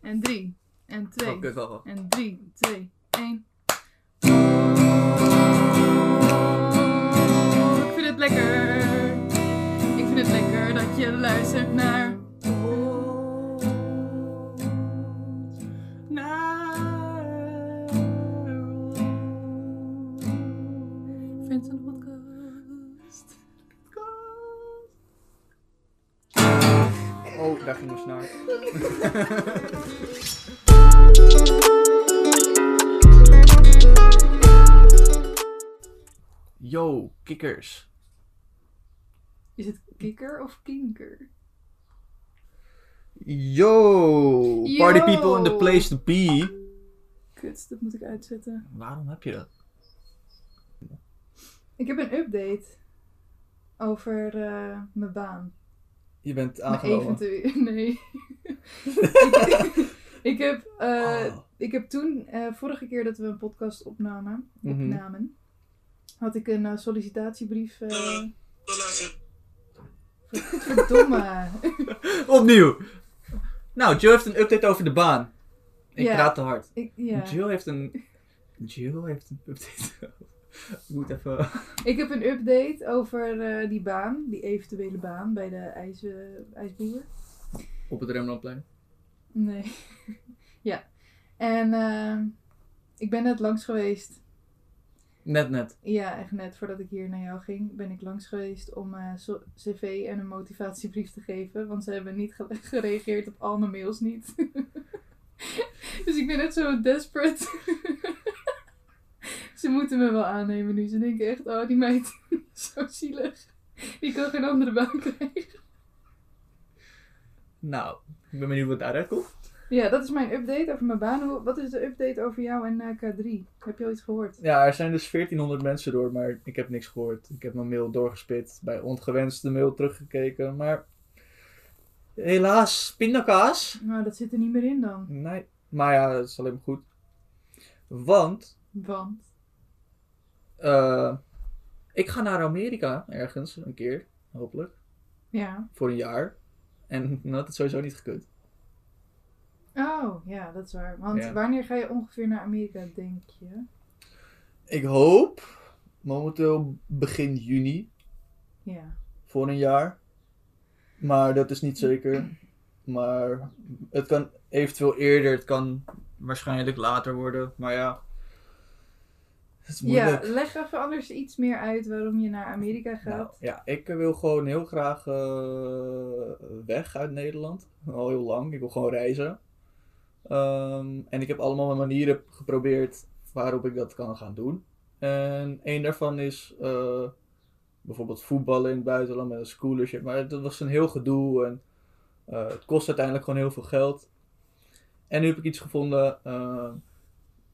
En drie. En twee. Oh, kut, wacht, wacht. En drie, twee, één. Ik vind het lekker. Ik vind het lekker dat je luistert naar. Mijn snaar. Yo, kikkers. Is het kikker of kinker? Yo, party Yo. people in the place to be. Kut, dat moet ik uitzetten. Waarom heb je dat? Ik heb een update over eh, mijn baan. Je bent aangenomen. Nee. ik, heb, eh, Oh. ik heb toen, eh, vorige keer dat we een podcast opnamen, Mhm. opnamen had ik een eh, sollicitatiebrief. Verdomme. Opnieuw. Nou, Jill heeft een update over de baan. Ik Ja. praat te hard. ik, ja. Jill heeft een... Jill heeft een update. Ik moet even... ik heb een update over eh, die baan, die eventuele baan bij de ijs, eh, ijsboer. Op het Rembrandtplein. Nee. ja. En eh, ik ben net langs geweest. Net, net. Ja, echt net voordat ik hier naar jou ging, ben ik langs geweest om eh, cv en een motivatiebrief te geven. Want ze hebben niet ge- gereageerd op al mijn mails niet. dus ik ben echt zo desperate. ze moeten me wel aannemen nu. Ze denken echt, oh die meid, zo zielig. Die kan geen andere baan krijgen. Nou, ik ben benieuwd wat daaruit komt. Ja, dat is mijn update over mijn baan. Wat is de update over jou en eh, K3? Heb je al iets gehoord? Ja, er zijn dus 1400 mensen door, maar ik heb niks gehoord. Ik heb mijn mail doorgespit, bij ongewenste mail teruggekeken, maar... Helaas, pindakaas. Nou, dat zit er niet meer in dan. Nee, maar ja, dat is alleen maar goed. Want, Want. Eh, ik ga naar Amerika ergens, een keer, hopelijk, Ja. voor een jaar. En dan had het sowieso niet gekund. Oh, ja, dat is waar. Want Ja. wanneer ga je ongeveer naar Amerika, denk je? Ik hoop, momenteel begin juni, Ja. voor een jaar. Maar dat is niet zeker. Maar het kan eventueel eerder, het kan waarschijnlijk later worden. Maar ja, Ja, leg even anders iets meer uit waarom je naar Amerika gaat. Nou, ja, ik wil gewoon heel graag eh, weg uit Nederland. Al heel lang. Ik wil gewoon reizen. Ehm, en ik heb allemaal manieren geprobeerd waarop ik dat kan gaan doen. En een daarvan is eh, bijvoorbeeld voetballen in het buitenland met een scholarship. Maar dat was een heel gedoe en eh, het kost uiteindelijk gewoon heel veel geld. En nu heb ik iets gevonden.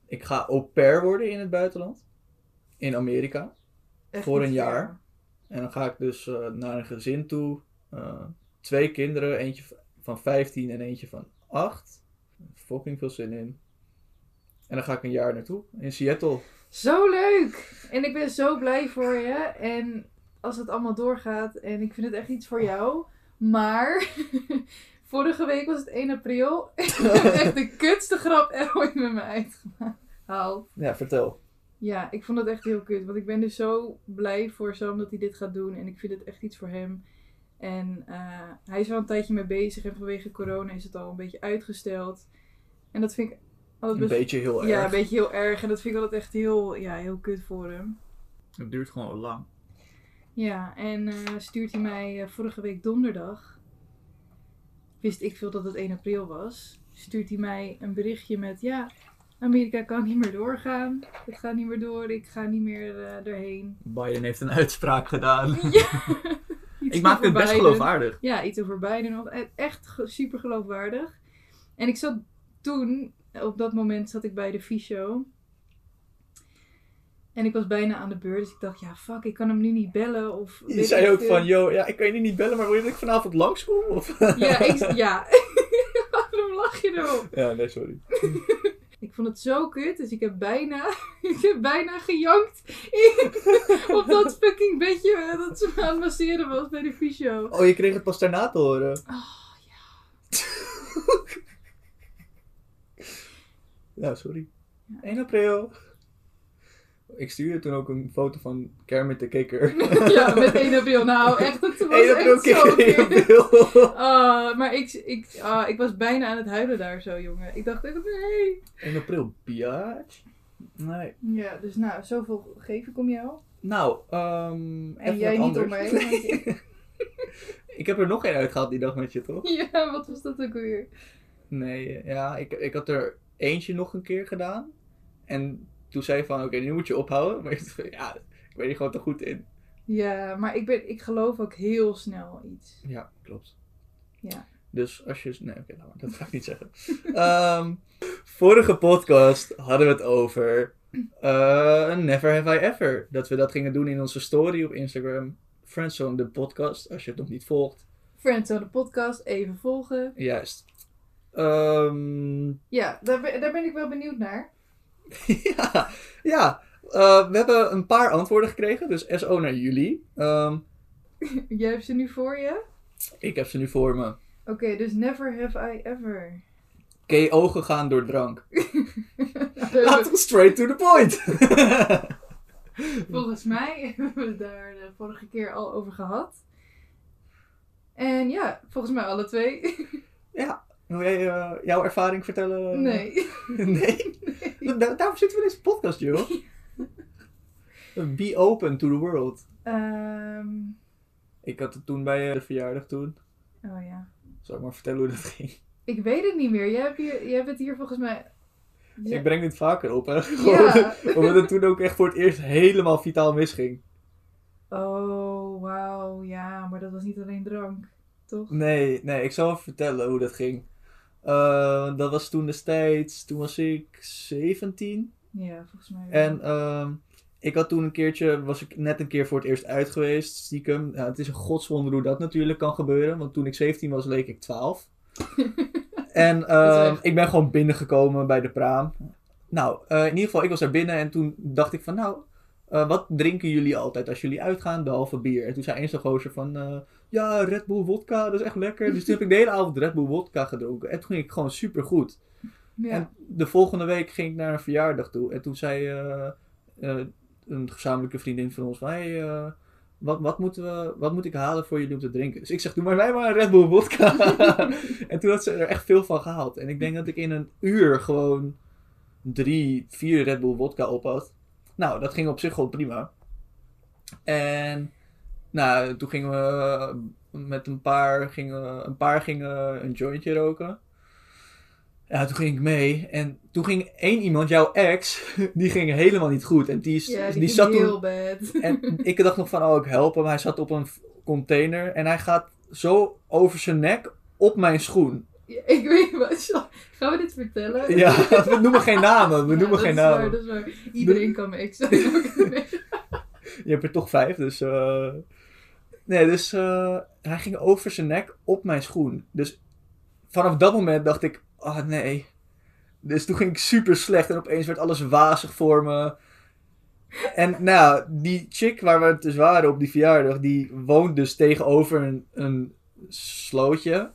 Ik ga au pair worden in het buitenland. In Amerika. Echt voor een jaar. En dan ga ik dus eh, naar een gezin toe. Eh, twee kinderen, eentje van 15 en eentje van 8. Fucking veel zin in. En dan ga ik een jaar naartoe, in Seattle. Zo leuk! En ik ben zo blij voor je. En als het allemaal doorgaat, en ik vind het echt iets voor jou. Maar vorige week was het 1 april. Ik heb echt de kutste grap er ooit met me uitgehaald. Ja, vertel. Ja, ik vond het echt heel kut. Want ik ben dus zo blij voor Sam dat hij dit gaat doen. En ik vind het echt iets voor hem. En eh, hij is wel een tijdje mee bezig. En vanwege corona is het al een beetje uitgesteld. En dat vind ik altijd Een best... beetje heel erg. Ja, een beetje heel erg. En dat vind ik altijd echt heel, ja, heel kut voor hem. Het duurt gewoon lang. Ja, en eh, stuurt hij mij eh, vorige week donderdag. Wist ik veel dat het 1 april was. Stuurt hij mij een berichtje met: Ja, Amerika kan niet meer doorgaan. Het gaat niet meer door. Ik ga niet meer eh, erheen. Biden heeft een uitspraak gedaan. Ja. Ik maak het best Biden. geloofwaardig. Ja, iets over Biden. of- e- Echt super geloofwaardig. En ik zat toen, op dat moment zat ik bij de Fysio. En ik was bijna aan de beurt. Dus ik dacht, ja fuck, ik kan hem nu niet bellen. Of Je weet zei ook veel. van, yo, ja, ik kan je niet bellen, maar wil je dat ik vanavond langskom? Of? Ja, ik, ja. waarom lach je erop? ja, nee, sorry. Ik vond het zo kut, dus ik heb bijna, ik heb bijna gejankt op dat fucking bedje dat ze me aan het masseren was bij de fysio. Oh, je kreeg het pas daarna te horen. Oh ja. Ja, sorry. Ja. 1 april. Ik stuurde toen ook een foto van Kermit de Kikker. ja, met 1 april. Nou, echt, het was 1 april echt zo kikker, 1 kut. april. Ah, maar ik, ik, ah, ik was bijna aan het huilen daar zo, jongen. Ik dacht echt, nee. 1 april, biatch. Nee. Ja, dus nou, zoveel geef ik om jou. Nou, ehm En jij niet om mij. ik heb er nog één uitgehaald die dag met je, toch? Ja, wat was dat ook weer? Nee, ja, ik, ik had er eentje nog een keer gedaan. En toen zei van, oké, nu moet je ophouden. Maar ik ja, ik ben hier gewoon te goed in. Ja, maar ik, ben, ik geloof ook heel snel iets. Ja, klopt. Ja. Dus als je... Nee, oké, maar. Dat ga ik niet zeggen. Ehm, vorige podcast hadden we het over eh, Never Have I Ever. Dat we dat gingen doen in onze story op Instagram. Friendzone, de podcast, als je het nog niet volgt. Friendzone de podcast, even volgen. Juist. Ehm, Ja, daar ben, daar ben ik wel benieuwd naar. ja, ja. Eh, we hebben een paar antwoorden gekregen, dus SO naar jullie. Ehm, Jij hebt ze nu voor je? ik heb ze nu voor me. Oké, dus never have I ever. KO gegaan door drank. Laten we straight to the point. Volgens mij hebben we het daar de vorige keer al over gehad. En ja, volgens mij alle twee. Wil jij eh, jouw ervaring vertellen? Nee. nee? Da- daarom zitten we in deze podcast, joh. Be open to the world. Ehm, Ik had het toen bij eh, de verjaardag toen. oh ja. Zal ik maar vertellen hoe dat ging? Ik weet het niet meer. Jij hebt, hier, jij hebt het hier volgens mij. Ja. Ik breng dit vaker op, hè. Gewoon, Ja. Omdat het toen ook echt voor het eerst helemaal vitaal misging. Oh, wauw. Ja, maar dat was niet alleen drank. Toch? Nee, nee, ik zal even vertellen hoe dat ging. Eh, dat was toen destijds, toen was ik 17. Ja, volgens mij wel. En ehm, ik had toen een keertje, was ik net een keer voor het eerst uit geweest, stiekem. Ja, het is een godswonder hoe dat natuurlijk kan gebeuren, want toen ik 17 was, leek ik 12. en ehm, echt- ik ben gewoon binnengekomen bij de praam. Nou, eh, in ieder geval, ik was daar binnen en toen dacht ik van, nou, eh, wat drinken jullie altijd als jullie uitgaan, behalve bier? En toen zei eens zo'n gozer van, ja, Red Bull wodka, dat is echt lekker. Dus toen heb ik de hele avond Red Bull wodka gedronken. En toen ging ik gewoon super goed. ja. En de volgende week ging ik naar een verjaardag toe. En toen zei eh, eh, een gezamenlijke vriendin van ons van... Hey, eh, wat, wat, moeten we, wat moet ik halen voor jullie om te drinken? Dus ik zeg, doe maar mij maar een Red Bull vodka. en toen had ze er echt veel van gehaald. En ik denk dat ik in een uur gewoon drie, vier Red Bull vodka op had. Nou, dat ging op zich gewoon prima. En nou, toen gingen we met een paar, gingen, een paar gingen een jointje roken. Ja, toen ging ik mee. En toen ging één iemand, jouw ex, die ging helemaal niet goed. En die, is- ja, die, zat toen heel bad. en ik dacht nog van, oh, ik help hem. Hij zat op een container en hij gaat zo over zijn nek op mijn schoen. Ja, ik weet wat. Gaan we dit vertellen? Ja, we noemen geen namen. We Ja, noemen geen is waar, namen. dat is waar. Iedereen kan me ex. Je hebt er toch vijf, dus... eh, Nee, dus eh, hij ging over zijn nek op mijn schoen. Dus vanaf dat moment dacht ik, ah nee. Dus toen ging ik super slecht en opeens werd alles wazig voor me. En nou, die chick waar we het dus waren op die verjaardag, die woont dus tegenover een, een slootje.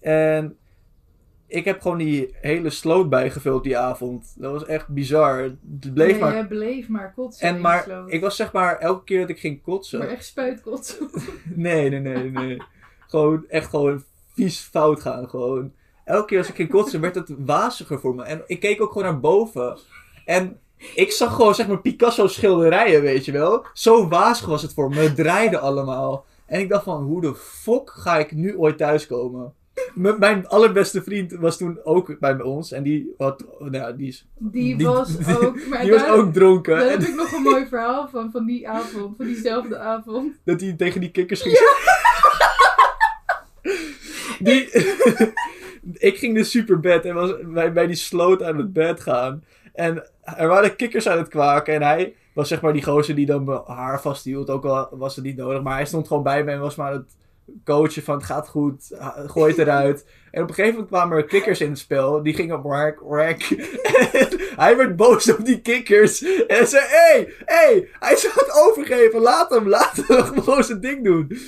En ik heb gewoon die hele sloot bijgevuld die avond. Dat was echt bizar. Het bleef Nee, maar jij bleef maar kotsen. en maar, sloot. ik was zeg maar, elke keer dat ik ging kotsen. Maar echt spuitkotsen. Nee, nee, nee, nee. gewoon, echt gewoon vies fout gaan, gewoon. Elke keer als ik ging kotsen, werd het waziger voor me. En ik keek ook gewoon naar boven. En ik zag gewoon, zeg maar, Picasso schilderijen, weet je wel. Zo wazig was het voor me. Het draaide allemaal. En ik dacht van, hoe de fuck ga ik nu ooit thuiskomen? Mijn allerbeste vriend was toen ook bij ons. En die, had, nou ja, die, is, Die, Die- was die- ook... Die was daar, ook dronken. daar heb ik nog een mooi verhaal van, van die avond. Van diezelfde avond. Dat hij tegen die kikkers ging Die... ik ging dus super bed en was bij, bij die sloot aan het bed gaan. En er waren kikkers aan het kwaken en hij was zeg maar die gozer die dan mijn haar vasthield. Ook al was het niet nodig, maar hij stond gewoon bij me en was maar het coachen van het gaat goed, gooi het eruit. En op een gegeven moment kwamen er kikkers in het spel. Die gingen whack. En hij werd boos op die kikkers. En zei, hé, hey, hé, hey, hij zou het overgeven. Laat hem, laat hem gewoon zijn ding doen.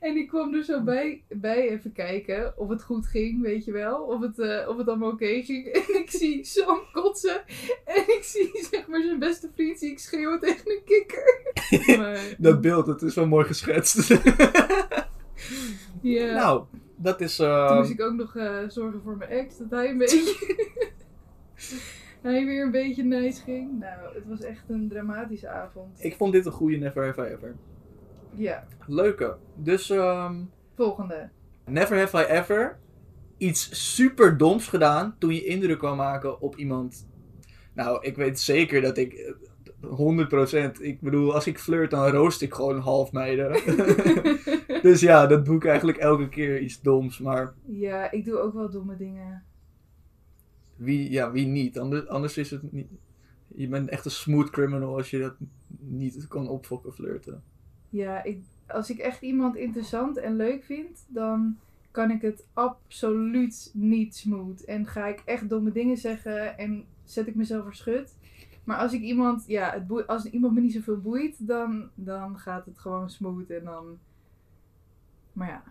En ik kwam er zo bij, bij even kijken of het goed ging, weet je wel. Of het, eh, of het allemaal oké ging. En ik zie Sam kotsen. En ik zie zeg maar zijn beste vriend zie ik schreeuwen tegen een kikker. Maar, Dat beeld, dat is wel mooi geschetst. Ja. nou, dat is... Toen eh, moest ik ook nog eh, zorgen voor mijn ex. Dat hij een beetje... hij weer een beetje nice ging. Nou, het was echt een dramatische avond. ik vond dit een goede Never Have I Ever. Ja, Leuke. Dus, ehm volgende. Never Have I Ever iets super doms gedaan toen je indruk kwam maken op iemand. Nou, ik weet zeker dat ik eh, 100%. Ik bedoel, als ik flirt, dan roost ik gewoon half meiden. dus ja, dat doe ik eigenlijk elke keer iets doms. Maar ja, ik doe ook wel domme dingen. wie, ja, wie niet? Anders, anders is het niet. Je bent echt een smooth criminal als je dat niet kan opfokken flirten. Ja, ik, als ik echt iemand interessant en leuk vind, dan kan ik het absoluut niet smooth. En ga ik echt domme dingen zeggen en zet ik mezelf verschut. Maar als ik iemand, ja, het boe- als iemand me niet zoveel boeit, dan, dan gaat het gewoon smooth en dan. Maar ja.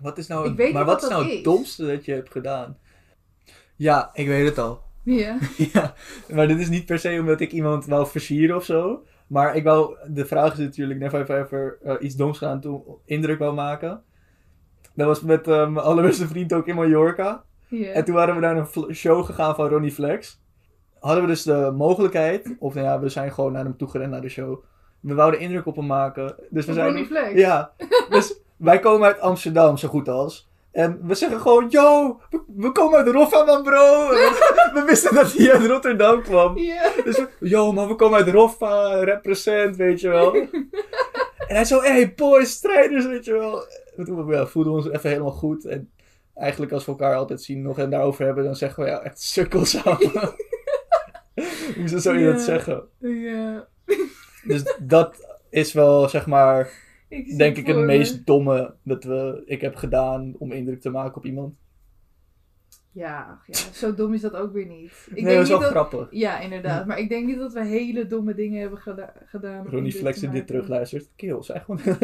Wat is nou, Ik weet maar wat wat is nou het domste dat je hebt gedaan? Ja, ik weet het al. Ja. Ja, maar dit is niet per se omdat ik iemand wou versieren of zo. Maar ik wou, de vraag is natuurlijk, never I ever eh, iets doms gedaan toen indruk wou maken. Dat was met eh, mijn allerbeste vriend ook in Mallorca. ja. En toen waren we naar een show gegaan van Ronnie Flex. Hadden we dus de mogelijkheid, of nou ja, we zijn gewoon naar hem toe gerend naar de show. We wouden indruk op hem maken. Dus we zijn Flex? ja, dus wij komen uit Amsterdam, zo goed als. En we zeggen gewoon, yo, we, we komen uit Roffa, man, bro. We, we wisten dat hij uit Rotterdam kwam. Dus we, yo, man, we komen uit Roffa, represent, weet je wel. En hij zo, hey, boys, strijders, weet je wel. En toen ja, voelden we ons even helemaal goed. En eigenlijk als we elkaar altijd zien nog en daarover hebben, dan zeggen we, ja, echt sukkel samen. Hoe ze zo je dat zeggen. ja. Dus dat is wel, zeg maar, Ik denk ik het me. meest domme dat we, ik heb gedaan om indruk te maken op iemand. Ja, ja, zo dom is dat ook weer niet. Ik nee, denk dat is wel dat... grappig. Ja, inderdaad. Maar ik denk niet dat we hele domme dingen hebben geda- gedaan. Ronnie Flex die dit terugluistert. Kill, zeg gewoon.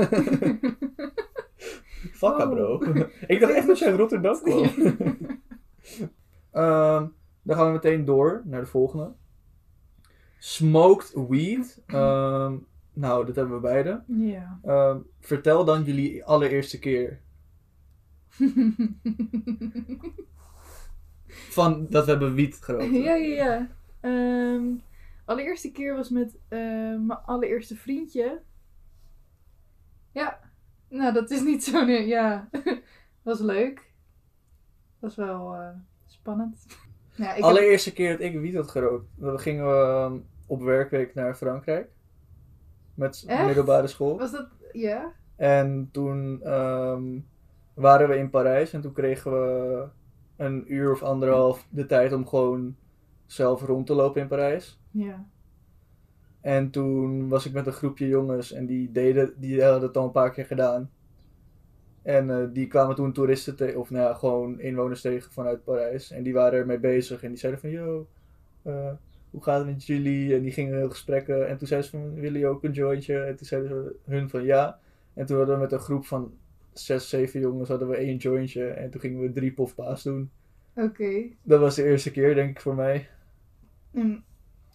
Fuck Oh. bro. ik dacht echt dat jij uit Rotterdam kwam. Ehm, dan gaan we meteen door naar de volgende. Smoked weed. Ehm, nou, dat hebben we beide. Ja. Ehm, vertel dan jullie allereerste keer van dat we hebben wiet gerookt. ja, ja, ja. Ehm, allereerste keer was met mijn allereerste vriendje. Ja. Nou, dat is niet zo... Nee, ja. was leuk. Was wel eh, spannend. Ja, ik heb- Allereerste keer dat ik wiet had gerookt. Dan gingen we ehm, op werkweek naar Frankrijk. Met Echt? middelbare school. Was dat... Ja? En toen ehm, waren we in Parijs en toen kregen we een uur of anderhalf de tijd om gewoon zelf rond te lopen in Parijs. Ja. En toen was ik met een groepje jongens en die, deden, die hadden het al een paar keer gedaan. En eh, die kwamen toen toeristen tegen, of nou ja, gewoon inwoners tegen vanuit Parijs. En die waren ermee bezig en die zeiden van, yo, eh, hoe gaat het met jullie? En die gingen heel gesprekken. En toen zeiden ze van, willen jullie ook een jointje? En toen zeiden ze hun van ja. En toen hadden we met een groep van zes, zeven jongens hadden we één jointje. En toen gingen we drie pofpaas doen. Oké. Dat was de eerste keer, denk ik, voor mij. En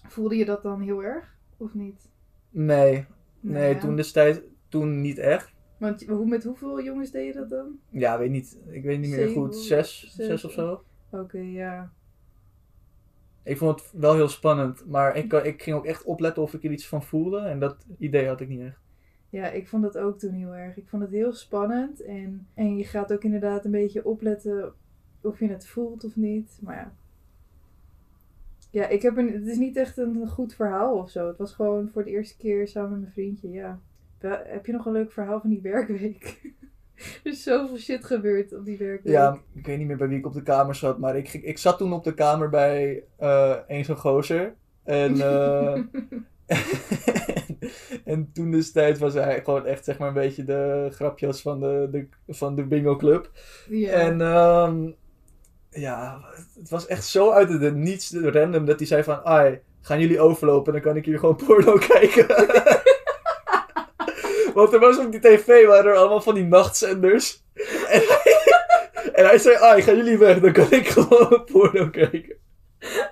voelde je dat dan heel erg? Of niet? Nee, Nou nee, ja. toen destijds, toen niet echt. Want hoe, met hoeveel jongens deed je dat dan? Ja, weet niet. Ik weet niet meer Zeven, goed. Zes, zes. zes of zo. Oké, ja. Ik vond het wel heel spannend. Maar ik, ik ging ook echt opletten of ik er iets van voelde. En dat idee had ik niet echt. Ja, ik vond dat ook toen heel erg. Ik vond het heel spannend. En, en je gaat ook inderdaad een beetje opletten of je het voelt of niet. Maar ja. Ja, ik heb een, het is niet echt een goed verhaal of zo. Het was gewoon voor de eerste keer samen met mijn vriendje, ja. Heb je nog een leuk verhaal van die werkweek? er is zoveel shit gebeurd op die werkweek. Ja, ik weet niet meer bij wie ik op de kamer zat. Maar ik, ik zat toen op de kamer bij eh een zo'n gozer. En, eh, En toen destijds was hij gewoon echt zeg maar een beetje de grapjas van de, de, van de bingo club. Ja. En ehm, ja, het was echt zo uit het niets random dat hij zei van... Ai, gaan jullie overlopen dan kan ik hier gewoon porno kijken. Want er was op die tv waren er allemaal van die nachtzenders. En hij, en hij zei, ai, gaan jullie weg dan kan ik gewoon porno kijken.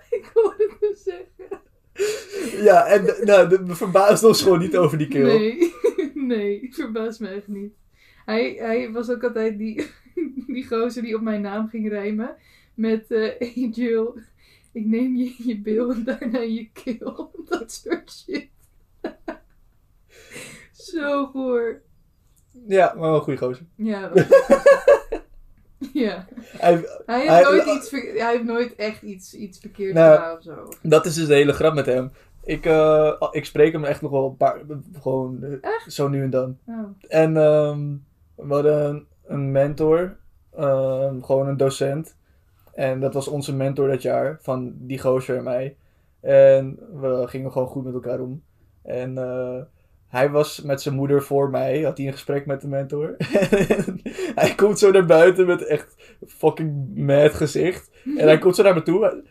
ik hoorde hem zeggen. Ja, en nou, de- we verbaasden ons gewoon niet over die kill. Nee, nee, verbaast me echt niet. Hij, hij was ook altijd die, die gozer die op mijn naam ging rijmen. Met eh hey Jill, ik neem je in je bil en daarna je keel. Dat soort shit. Zo goor. Ja, maar wel een goede gozer. Ja. ja. Hij, Hij heeft, Hij- nooit iets, ver- hij heeft nooit echt iets, iets verkeerd Nou, gedaan of zo. dat is dus de hele grap met hem. Ik, eh, ik spreek hem echt nog wel een paar, gewoon eh, zo nu en dan. Oh. En ehm, we hadden een, een mentor, ehm, gewoon een docent. En dat was onze mentor dat jaar, van die gozer en mij. En we gingen gewoon goed met elkaar om. En eh, hij was met zijn moeder voor mij, had hij een gesprek met de mentor. En hij komt zo naar buiten met echt fucking mad gezicht. En hij komt zo naar me toe.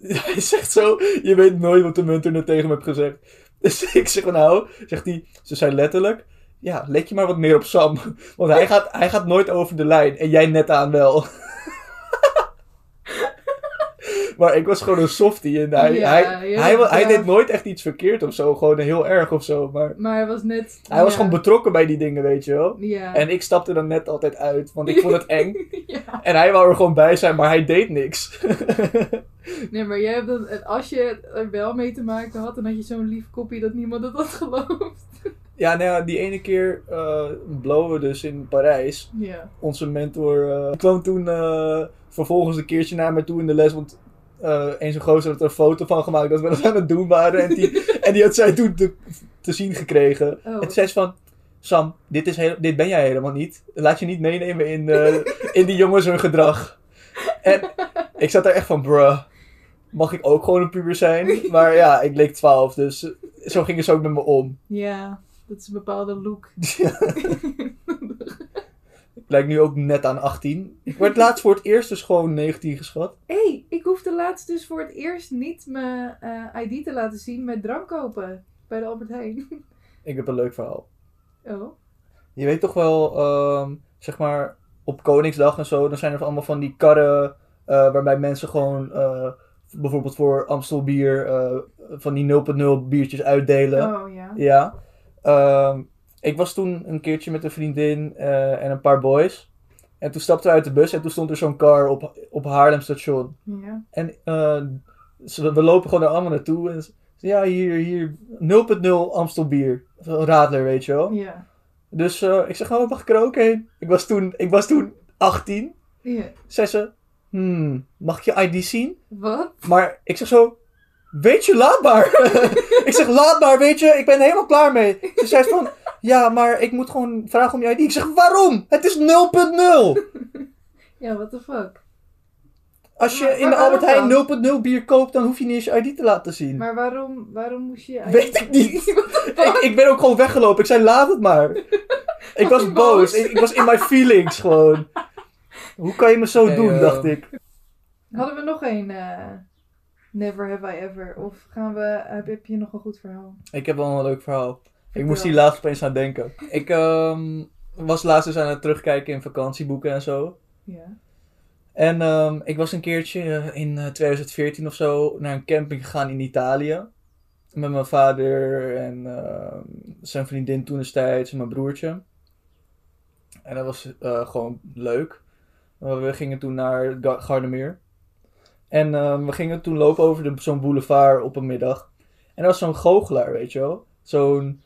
Hij zegt zo, je weet nooit wat de mentor net tegen me heeft gezegd. Dus ik zeg, nou, zegt hij, ze zei letterlijk, ja, let je maar wat meer op Sam. Want hij gaat, hij gaat nooit over de lijn en jij net aan wel. Maar ik was gewoon een softie en hij, Ja, hij, ja, hij, hij deed nooit echt iets verkeerd of zo. Gewoon heel erg of zo. Maar Maar hij was net... hij was gewoon betrokken bij die dingen, weet je wel. Ja. En ik stapte dan net altijd uit, want ik vond het eng. ja. En hij wou er gewoon bij zijn, maar hij deed niks. Nee, maar jij hebt dan, als je er wel mee te maken had, dan had je zo'n lief kopje dat niemand het had geloofd. ja, nou ja, die ene keer uh, blowen dus in Parijs. Ja. Onze mentor eh, kwam toen eh, vervolgens een keertje naar me toe in de les, want eh een zo'n gozer had er een foto van gemaakt dat we dat aan het doen waren. En die, en die had zij toen te, te zien gekregen. Oh. En toen zei ze van, Sam, dit, is heel, dit ben jij helemaal niet. Laat je niet meenemen in, eh, in die jongens hun gedrag. En ik zat daar echt van, bruh, mag ik ook gewoon een puber zijn? Maar ja, ik leek 12, dus eh, zo gingen ze ook met me om. Ja, dat is een bepaalde look. lijk nu ook net aan 18. Ik werd laatst voor het eerst dus gewoon 19 geschat. Hé, hey, ik hoefde laatst dus voor het eerst niet mijn eh, ID te laten zien met drank kopen bij de Albert Heijn. Ik heb een leuk verhaal. Oh. Je weet toch wel, ehm, zeg maar, op Koningsdag en zo, dan zijn er allemaal van die karren eh, waarbij mensen gewoon, eh, bijvoorbeeld voor Amstel bier, van die 0.0 biertjes uitdelen. Oh ja. Ja. Ehm, ik was toen een keertje met een vriendin eh, en een paar boys. En toen stapten we uit de bus en toen stond er zo'n car op, op Haarlem station. Ja. En eh, we lopen gewoon er allemaal naartoe. En ja, hier, hier, 0.0 Amstel bier. Radler, weet je wel. Ja. Dus eh, ik zeg, oh, mag ik er ook heen? Ik was toen, ik was toen 18. Ja. Zei ze, hmm, mag ik je ID zien? Wat? Maar ik zeg zo, weet je, laat maar. ik zeg, laat maar, weet je, ik ben er helemaal klaar mee. Ze zei van, ja, maar ik moet gewoon vragen om je ID. Ik zeg, waarom? Het is 0.0. Ja, what the fuck? Als je Maar- in de Albert Heijn 0.0 bier koopt, dan hoef je niet eens je ID te laten zien. Maar waarom, waarom moest je... Weet ik niet. Ik, ik ben ook gewoon weggelopen. Ik zei, laat het maar. Ik was Oh, boos. Ik, ik was in my feelings gewoon. Hoe kan je me zo Nee, doen, dacht ik. Hadden we nog een eh, Never Have I Ever? Of gaan we, heb, heb je nog een goed verhaal? Ik heb wel een leuk verhaal. Ik moest hier laatst opeens aan denken. Ik ehm, was laatst dus aan het terugkijken in vakantieboeken en zo. Ja. En ehm, ik was een keertje eh, in eh, 2014 of zo naar een camping gegaan in Italië. Met mijn vader en ehm, zijn vriendin toen destijds en mijn broertje. En dat was eh, gewoon leuk. Uh, we gingen toen naar Ga- Gardermeer. En ehm, we gingen toen lopen over zo'n boulevard op een middag. En er was zo'n goochelaar, weet je wel. Zo'n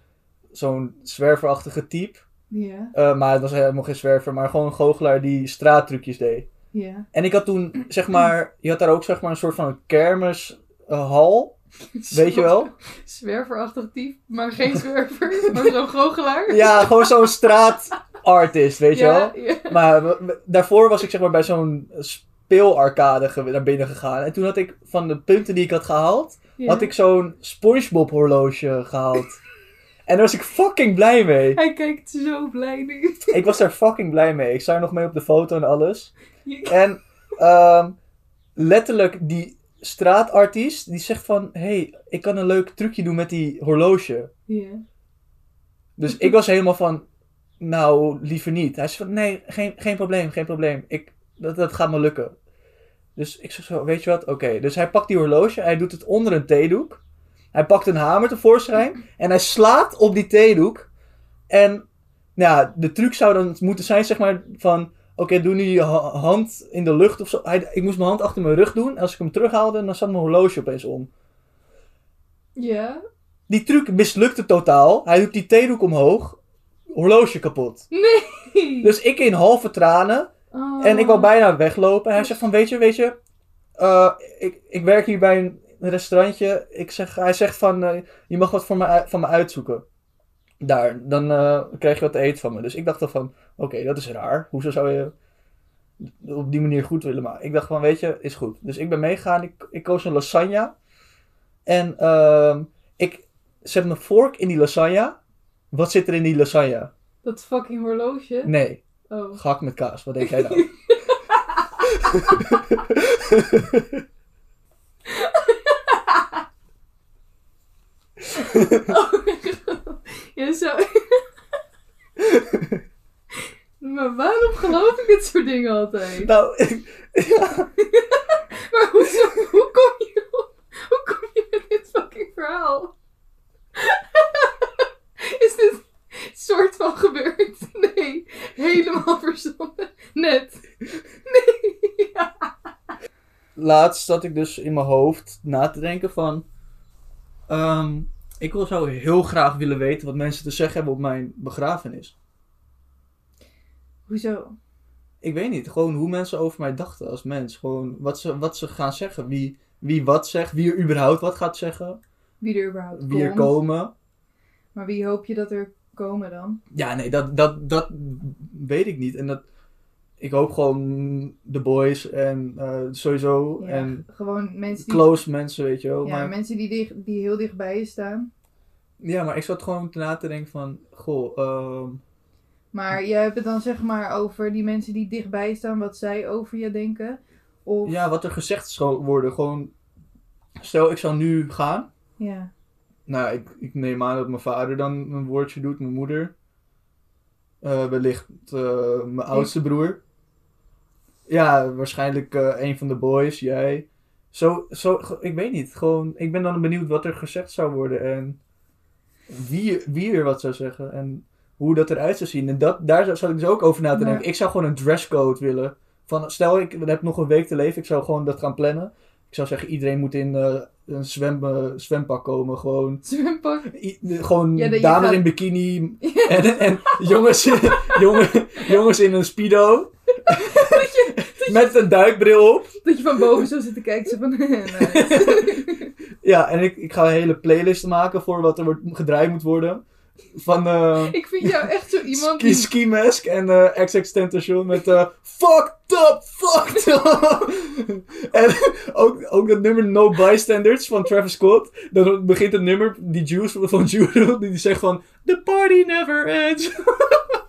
zo'n zwerverachtige type. Ja. Eh, maar het was helemaal geen zwerver, maar gewoon een goochelaar die straattrucjes deed. Ja. En ik had toen, zeg maar, je had daar ook zeg maar een soort van kermishal, weet je wel? Zwerverachtig type, maar geen zwerver. maar zo'n goochelaar. Ja, gewoon zo'n straatartist, weet je wel? ja. Maar daarvoor was ik zeg maar bij zo'n speelarcade naar binnen gegaan. En toen had ik van de punten die ik had gehaald, had ik zo'n Spongebob horloge gehaald. En daar was ik fucking blij mee. Hij kijkt zo blij nu. Ik was daar fucking blij mee. Ik sta er nog mee op de foto en alles. En ehm, letterlijk, die straatartiest, die zegt van... hey, ik kan een leuk trucje doen met die horloge. Ja. Dus ik was helemaal van... Nou, liever niet. Hij zei van, nee, geen, geen probleem, geen probleem. Ik, dat, dat gaat me lukken. Dus ik zeg zo, weet je wat? Oké. Dus hij pakt die horloge, hij doet het onder een theedoek. Hij pakt een hamer tevoorschijn en hij slaat op die theedoek. En nou ja, de truc zou dan moeten zijn, zeg maar, van... Oké, doe nu je ha- hand in de lucht of zo. Hij, ik moest mijn hand achter mijn rug doen. En als ik hem terughaalde, dan zat mijn horloge opeens om. Ja? Die truc mislukte totaal. Hij doet die theedoek omhoog. Horloge kapot. Nee! Dus ik in halve tranen. Oh. En ik wou bijna weglopen. Hij zegt van, weet je, weet je... eh, ik, ik werk hier bij een restaurantje. Ik zeg, hij zegt van, eh, je mag wat voor me, van me uitzoeken. Daar, dan eh, krijg je wat te eten van me. Dus ik dacht dan van, oké, dat is raar. Hoezo zou je op die manier goed willen maken? Ik dacht van, weet je, is goed. Dus ik ben meegegaan. Ik, ik koos een lasagne. En ehm, ik zet mijn vork in die lasagne. Wat zit er in die lasagne? Dat fucking horloge? Nee, Oh. gehakt met kaas. Wat denk jij nou? oh ja, zo. maar waarom geloof ik dit soort dingen altijd? nou, ik- ja. Maar hoezo, hoe kom je op? Hoe kom je met dit fucking verhaal? Is dit soort van gebeurd? Nee, helemaal verzonnen. Net. Nee. Ja. laatst zat ik dus in mijn hoofd na te denken van... ehm, ik wil zou heel graag willen weten wat mensen te zeggen hebben op mijn begrafenis. Hoezo? Ik weet niet, gewoon hoe mensen over mij dachten als mens. Gewoon wat ze, wat ze gaan zeggen. Wie, wie wat zegt, wie er überhaupt wat gaat zeggen. Wie er überhaupt Wie er komt. komen. Maar wie hoop je dat er komen dan? Ja, nee, dat, dat, dat weet ik niet. En dat, ik hoop gewoon de boys en eh, sowieso. Ja, En gewoon mensen die, close mensen, weet je wel. ja, maar, mensen die, dicht, die heel dichtbij je staan. ja, maar ik zat gewoon na te denken van... Goh, ehm, Maar je hebt het dan zeg maar over die mensen die dichtbij staan, wat zij over je denken. Of, Ja, wat er gezegd zou worden. Gewoon, stel ik zou nu gaan. ja. Nou, ik, ik neem aan dat mijn vader dan een woordje doet, mijn moeder. Eh, wellicht eh, mijn oudste broer. Ja, waarschijnlijk eh, een van de boys, jij. Zo, zo, ik weet niet. Gewoon, ik ben dan benieuwd wat er gezegd zou worden en wie, wie er wat zou zeggen en hoe dat eruit zou zien. En dat, daar zat ik dus ook over na te denken. Ik zou gewoon een dresscode willen. Van, stel, ik heb nog een week te leven, ik zou gewoon dat gaan plannen. Ik zou zeggen, iedereen moet in een zwem, zwempak komen. Gewoon, Zwempak. I- gewoon Ja, dames gaat- in bikini en, en jongens, jongen, jongens in een speedo. Met een duikbril op. Dat je van boven zo zit te kijken. Zo van, nice. Ja, en ik, ik ga een hele playlist maken voor wat er wordt, gedraaid moet worden. Van eh Ik vind jou echt zo iemand ski, die... ski Mask en eh XX Tentation met eh Fucked up, fucked up. en ook, ook dat nummer No Bystanders van Travis Scott. Dan begint het nummer, die Juice van Jules, die zegt van The party never ends.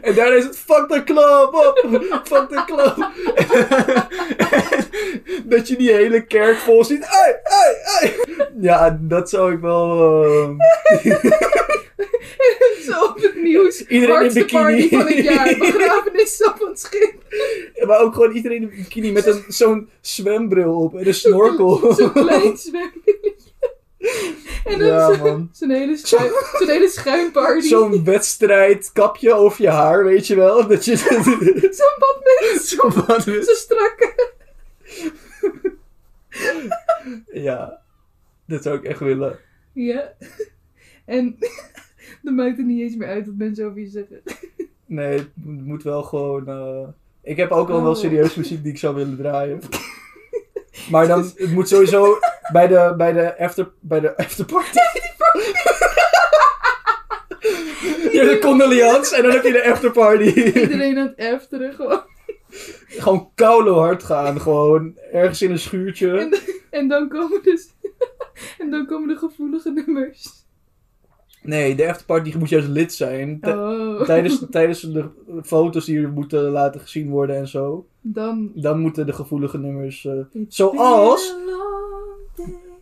En daarna is het fuck the club up, fuck the club. dat je die hele kerk vol ziet. Ai, ai, ai. Ja, dat zou ik wel... eh, zo op het nieuws. Iedereen in bikini. party van het jaar. Begrafenis op een schip. Maar ook gewoon iedereen in bikini met een, zo'n zwembril op en een snorkel. Zo'n klein zwembilletje. En dan Ja, man. zo'n hele, schuim, zo'n hele schuimparty. Zo'n wedstrijd kapje over je haar, weet je wel? Dat je... Zo'n badmuts. Zo'n Zo strakke. Ja, dat zou ik echt willen. Ja. En dan maakt het niet eens meer uit wat mensen over je zeggen. Nee, het moet moet wel gewoon... eh, Ik heb ook al wel Oh. serieus muziek die ik zou willen draaien. Maar dan, het moet sowieso bij de, bij de, after, bij de afterparty. Je hebt de condoleance en dan heb je de afterparty. Iedereen aan het afteren gewoon. Gewoon koude hard gaan, gewoon ergens in een schuurtje. En, en dan komen dus... En dan komen de gevoelige nummers. Nee, de afterparty moet juist lid zijn. Oh. Tijdens, tijdens de foto's die er moeten laten gezien worden en zo. Dan... Dan moeten de gevoelige nummers. eh, Zoals-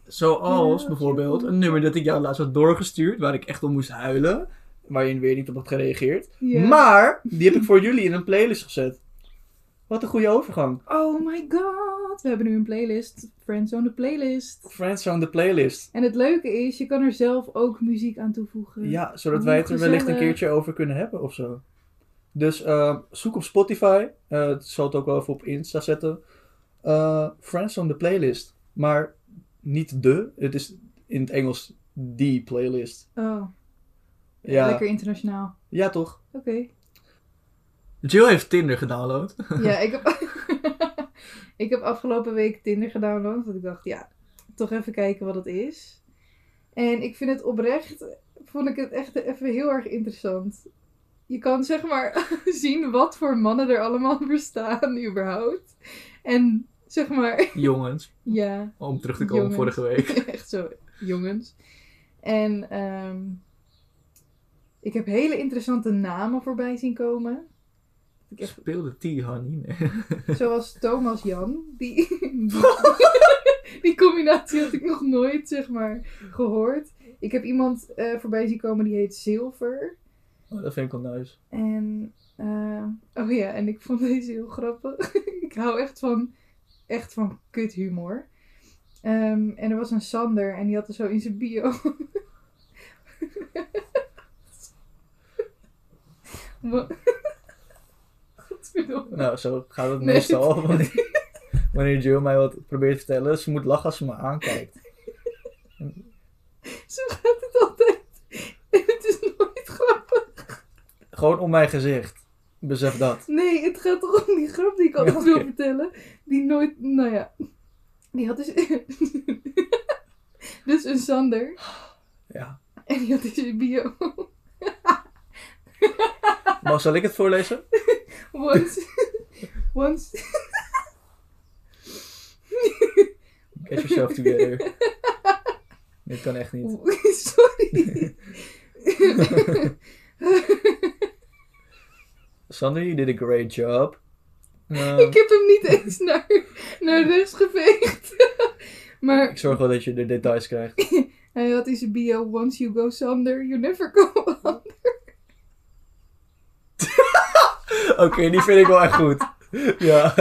zoals bijvoorbeeld een nummer dat ik jou laatst had doorgestuurd. Waar ik echt om moest huilen. Waar je weer niet op had gereageerd. Maar die heb ik voor jullie in een playlist gezet. Wat een goede overgang. Oh my god. We hebben nu een playlist. Friends on the playlist. Friends on the playlist. En het leuke is, je kan er zelf ook muziek aan toevoegen. Ja, zodat wij het er wellicht een keertje over kunnen hebben of zo. Dus eh, zoek op Spotify. Eh ik zal het ook wel even op Insta zetten. Eh, Friends on the playlist. Maar niet de. Het is in het Engels die playlist. Oh, Ja, lekker internationaal. ja toch? Oké. Jill heeft Tinder gedownload. Ja, ik heb, ik heb afgelopen week Tinder gedownload. Want ik dacht, ja, toch even kijken wat het is. En ik vind het oprecht, vond ik het echt even heel erg interessant. Je kan zeg maar zien wat voor mannen er allemaal bestaan überhaupt. En zeg maar, Jongens, ja, om terug te komen Jongens. vorige week. echt zo, jongens. En ehm, ik heb hele interessante namen voorbij zien komen. Ik echt Speelde T, honey. Nee. Zoals Thomas Jan. Die, die combinatie had ik nog nooit, zeg maar, gehoord. Ik heb iemand eh, voorbij zien komen die heet Zilver. Oh, dat vind ik wel nice. En, eh, oh ja, en ik vond deze heel grappig. ik hou echt van, echt van kuthumor. Ehm, en er was een Sander en die had er zo in zijn bio. Wat? Nou, zo gaat het Nee, meestal. Wanneer, wanneer Jill mij wat probeert te vertellen. Ze moet lachen als ze me aankijkt. Zo gaat het altijd. En het is nooit grappig. Gewoon om mijn gezicht. Besef dat. Nee, het gaat toch om die grap die ik altijd wil vertellen. Die nooit, nou ja. Die had dus... dus een Sander. Ja. En die had dus een bio. Maar zal ik het voorlezen? Once... Once... Get yourself together. Dit kan echt niet. Sorry. Sander, you did a great job. Uh, ik heb hem niet eens naar, naar rechts geveegd. maar ik zorg wel dat je de details krijgt. hij had in zijn bio... Once you go Sander, you never go on. Oké, die vind ik wel echt goed. Ja.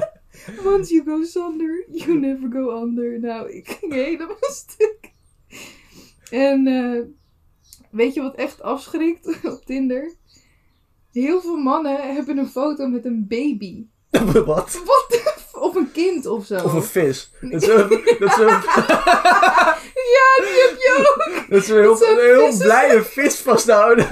Once you go zonder, you never go under. Nou, ik ging helemaal stuk. En eh, weet je wat echt afschrikt op Tinder? Heel veel mannen hebben een foto met een baby. Wat? Wat Of een kind of zo. Of een vis. Dat is een, dat is een, Ja, die heb je ook. dat is een heel, Dat een heel blije vis vasthouden.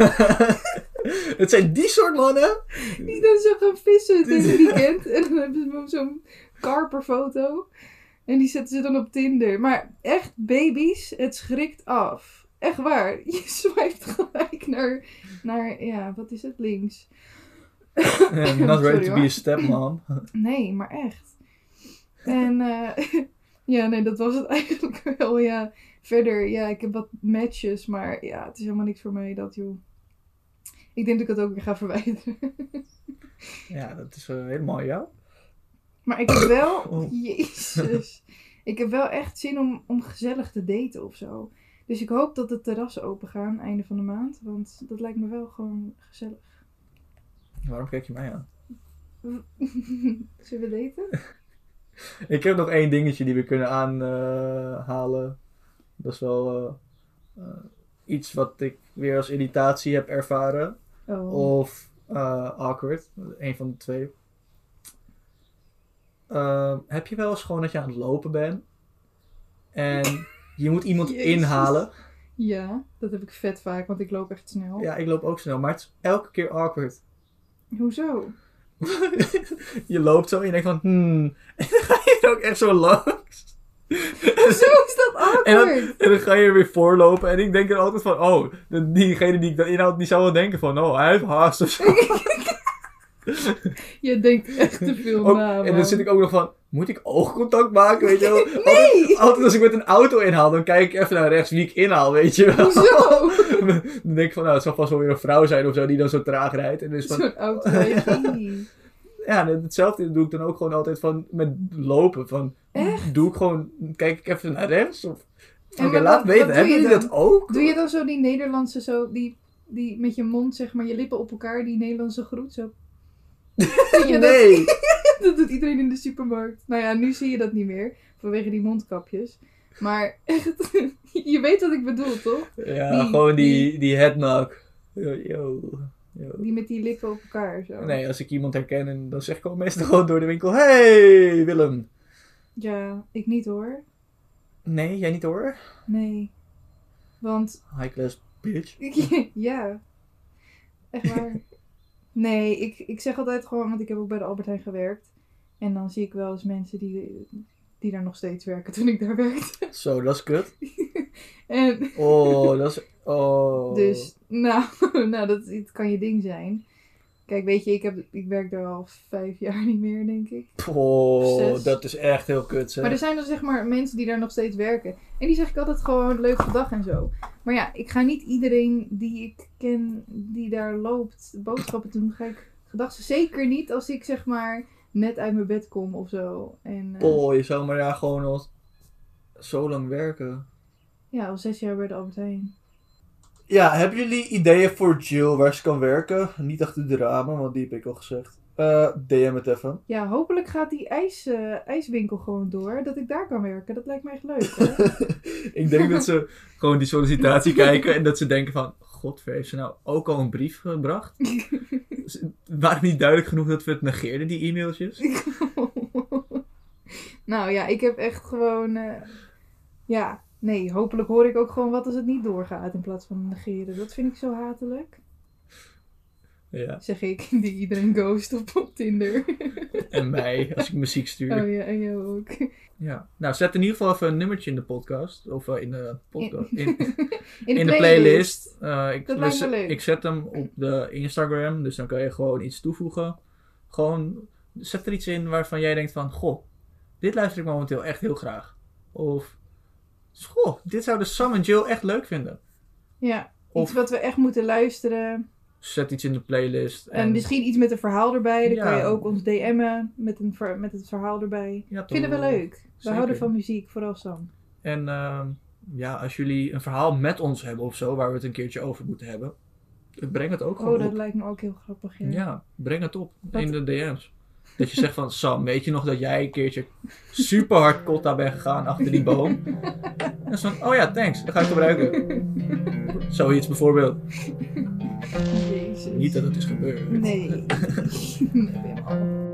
Het zijn die soort mannen. Die dan zo gaan vissen het hele weekend. En dan hebben ze zo'n karperfoto. En die zetten ze dan op Tinder. Maar echt, baby's, het schrikt af. Echt waar. Je swipt gelijk naar, naar ja, wat is het, links. Eh, Not ready Sorry, to be a stepmom. Nee, maar echt. En eh, ja, nee, dat was het eigenlijk wel. Ja, verder, ja, ik heb wat matches, maar ja, het is helemaal niks voor mij dat, joh. Ik denk dat ik het ook weer ga verwijderen. Ja, dat is eh, helemaal jou. Maar ik heb wel, Oh. jezus, ik heb wel echt zin om, om gezellig te daten of zo. Dus ik hoop dat de terrassen open gaan einde van de maand, want dat lijkt me wel gewoon gezellig. Waarom kijk je mij aan? Zullen we daten? Ik heb nog één dingetje die we kunnen aanhalen. dat is wel eh, eh, iets wat ik weer als irritatie heb ervaren. Oh. Of eh, awkward. Een van de twee. Ehm, heb je wel eens gewoon dat je aan het lopen bent. En je moet iemand Jezus. inhalen. Ja, dat heb ik vet vaak, want ik loop echt snel. Ja, ik loop ook snel. Maar het is elke keer awkward. Hoezo? je loopt zo en je denkt van... Hmm. En dan ga je ook echt zo langs. Hoezo is dat En dan, awkward? en dan ga je er weer voorlopen. En ik denk er altijd van... Oh, de- diegene die ik dan inhoud, die zou wel denken van... Oh, hij heeft haast of zo. Je denkt echt te veel Ook- na, en dan zit ik ook nog van... moet ik oogcontact maken, weet je wel? Nee! Altijd, altijd als ik met een auto inhaal, dan kijk ik even naar rechts wie ik inhaal, weet je wel? Hoezo? dan denk ik van, nou, het zal vast wel weer een vrouw zijn of zo die dan zo traag rijdt. En dus van, Zo'n autorijgie. Ja, hetzelfde doe ik dan ook gewoon altijd van met lopen. Van, Echt? doe ik gewoon, kijk ik even naar rechts? Of, Oké, laat weten, hebben je jullie dat ook? Doe je dan zo die Nederlandse, zo, die, die met je mond, zeg maar, je lippen op elkaar, die Nederlandse groet, zo. Dat? Nee! Dat doet iedereen in de supermarkt. Nou ja, nu zie je dat niet meer, vanwege die mondkapjes. Maar echt, je weet wat ik bedoel, toch? Ja, Die- gewoon die, die headknock. Yo, yo, yo. Die met die lippen op elkaar, zo. Nee, als ik iemand herken, en dan zeg ik gewoon meestal gewoon door de winkel: Hey, Willem. Ja, ik niet hoor. Nee, jij niet hoor? Nee. Want, High class bitch. ja. Echt waar. Nee, ik, ik zeg altijd gewoon, want ik heb ook bij de Albert Heijn gewerkt. En dan zie ik wel eens mensen die, die daar nog steeds werken toen ik daar werkte. Zo, dat is kut. En Oh, dat is. Oh. dus, nou, nou dat, het kan je ding zijn. Kijk, weet je, ik, heb, ik werk daar al vijf jaar niet meer, denk ik. Oh, dat is echt heel kut, zeg. Maar er zijn dan zeg maar mensen die daar nog steeds werken. En die zeg ik altijd gewoon leuke dag en zo. Maar ja, ik ga niet iedereen die ik ken die daar loopt boodschappen doen. Ga ik gedag zeker niet als ik zeg maar net uit mijn bed kom of zo. En Oh, je zou maar ja gewoon al zo lang werken. ja, al zes jaar bij de Albert Heijn. Ja, hebben jullie ideeën voor Jill waar ze kan werken? Niet achter de ramen, want die heb ik al gezegd. Eh, DM het even. Ja, hopelijk gaat die ijs, eh, ijswinkel gewoon door. Dat ik daar kan werken. Dat lijkt me echt leuk. Hè? ik denk dat ze gewoon die sollicitatie kijken en dat ze denken van... Godver, heeft ze nou ook al een brief gebracht? Waren niet duidelijk genoeg dat we het negeerden, die e-mailtjes? nou ja, ik heb echt gewoon. eh, ja, nee, hopelijk hoor ik ook gewoon wat als het niet doorgaat in plaats van negeren. Dat vind ik zo hatelijk. Ja, Zeg ik, die iedereen ghost op, op Tinder. en mij, als ik muziek stuur. oh ja, en jou ook. Ja. Nou, zet in ieder geval even een nummertje in de podcast. Of eh, in de podcast. In, In, in de playlist. Ik, Dat lijkt me dus, leuk. ik zet hem op de Instagram, dus dan kan je gewoon iets toevoegen. Gewoon zet er iets in waarvan jij denkt van, goh, dit luister ik momenteel echt heel graag. Of, goh, dit zouden Sam en Jill echt leuk vinden. Ja, Of- iets wat we echt moeten luisteren. Zet iets in de playlist. En, misschien iets met een verhaal erbij. Dan Ja. kan je ook ons DM'en met, een, ver- met het verhaal erbij. Ja, Vinden we leuk. We houden van muziek, vooral Sam. En ehm, ja, als jullie een verhaal met ons hebben of zo, waar we het een keertje over moeten hebben, breng het ook gewoon Oh, dat op. lijkt me ook heel grappig. Ja. Ja, breng het op Wat- in de DM's. Dat je zegt van, Sam, weet je nog dat jij een keertje super hard kotta bent gegaan achter die boom? En zo van, oh ja, thanks, dat ga ik gebruiken. Zoiets bijvoorbeeld. Jezus. Niet dat het is gebeurd. Nee.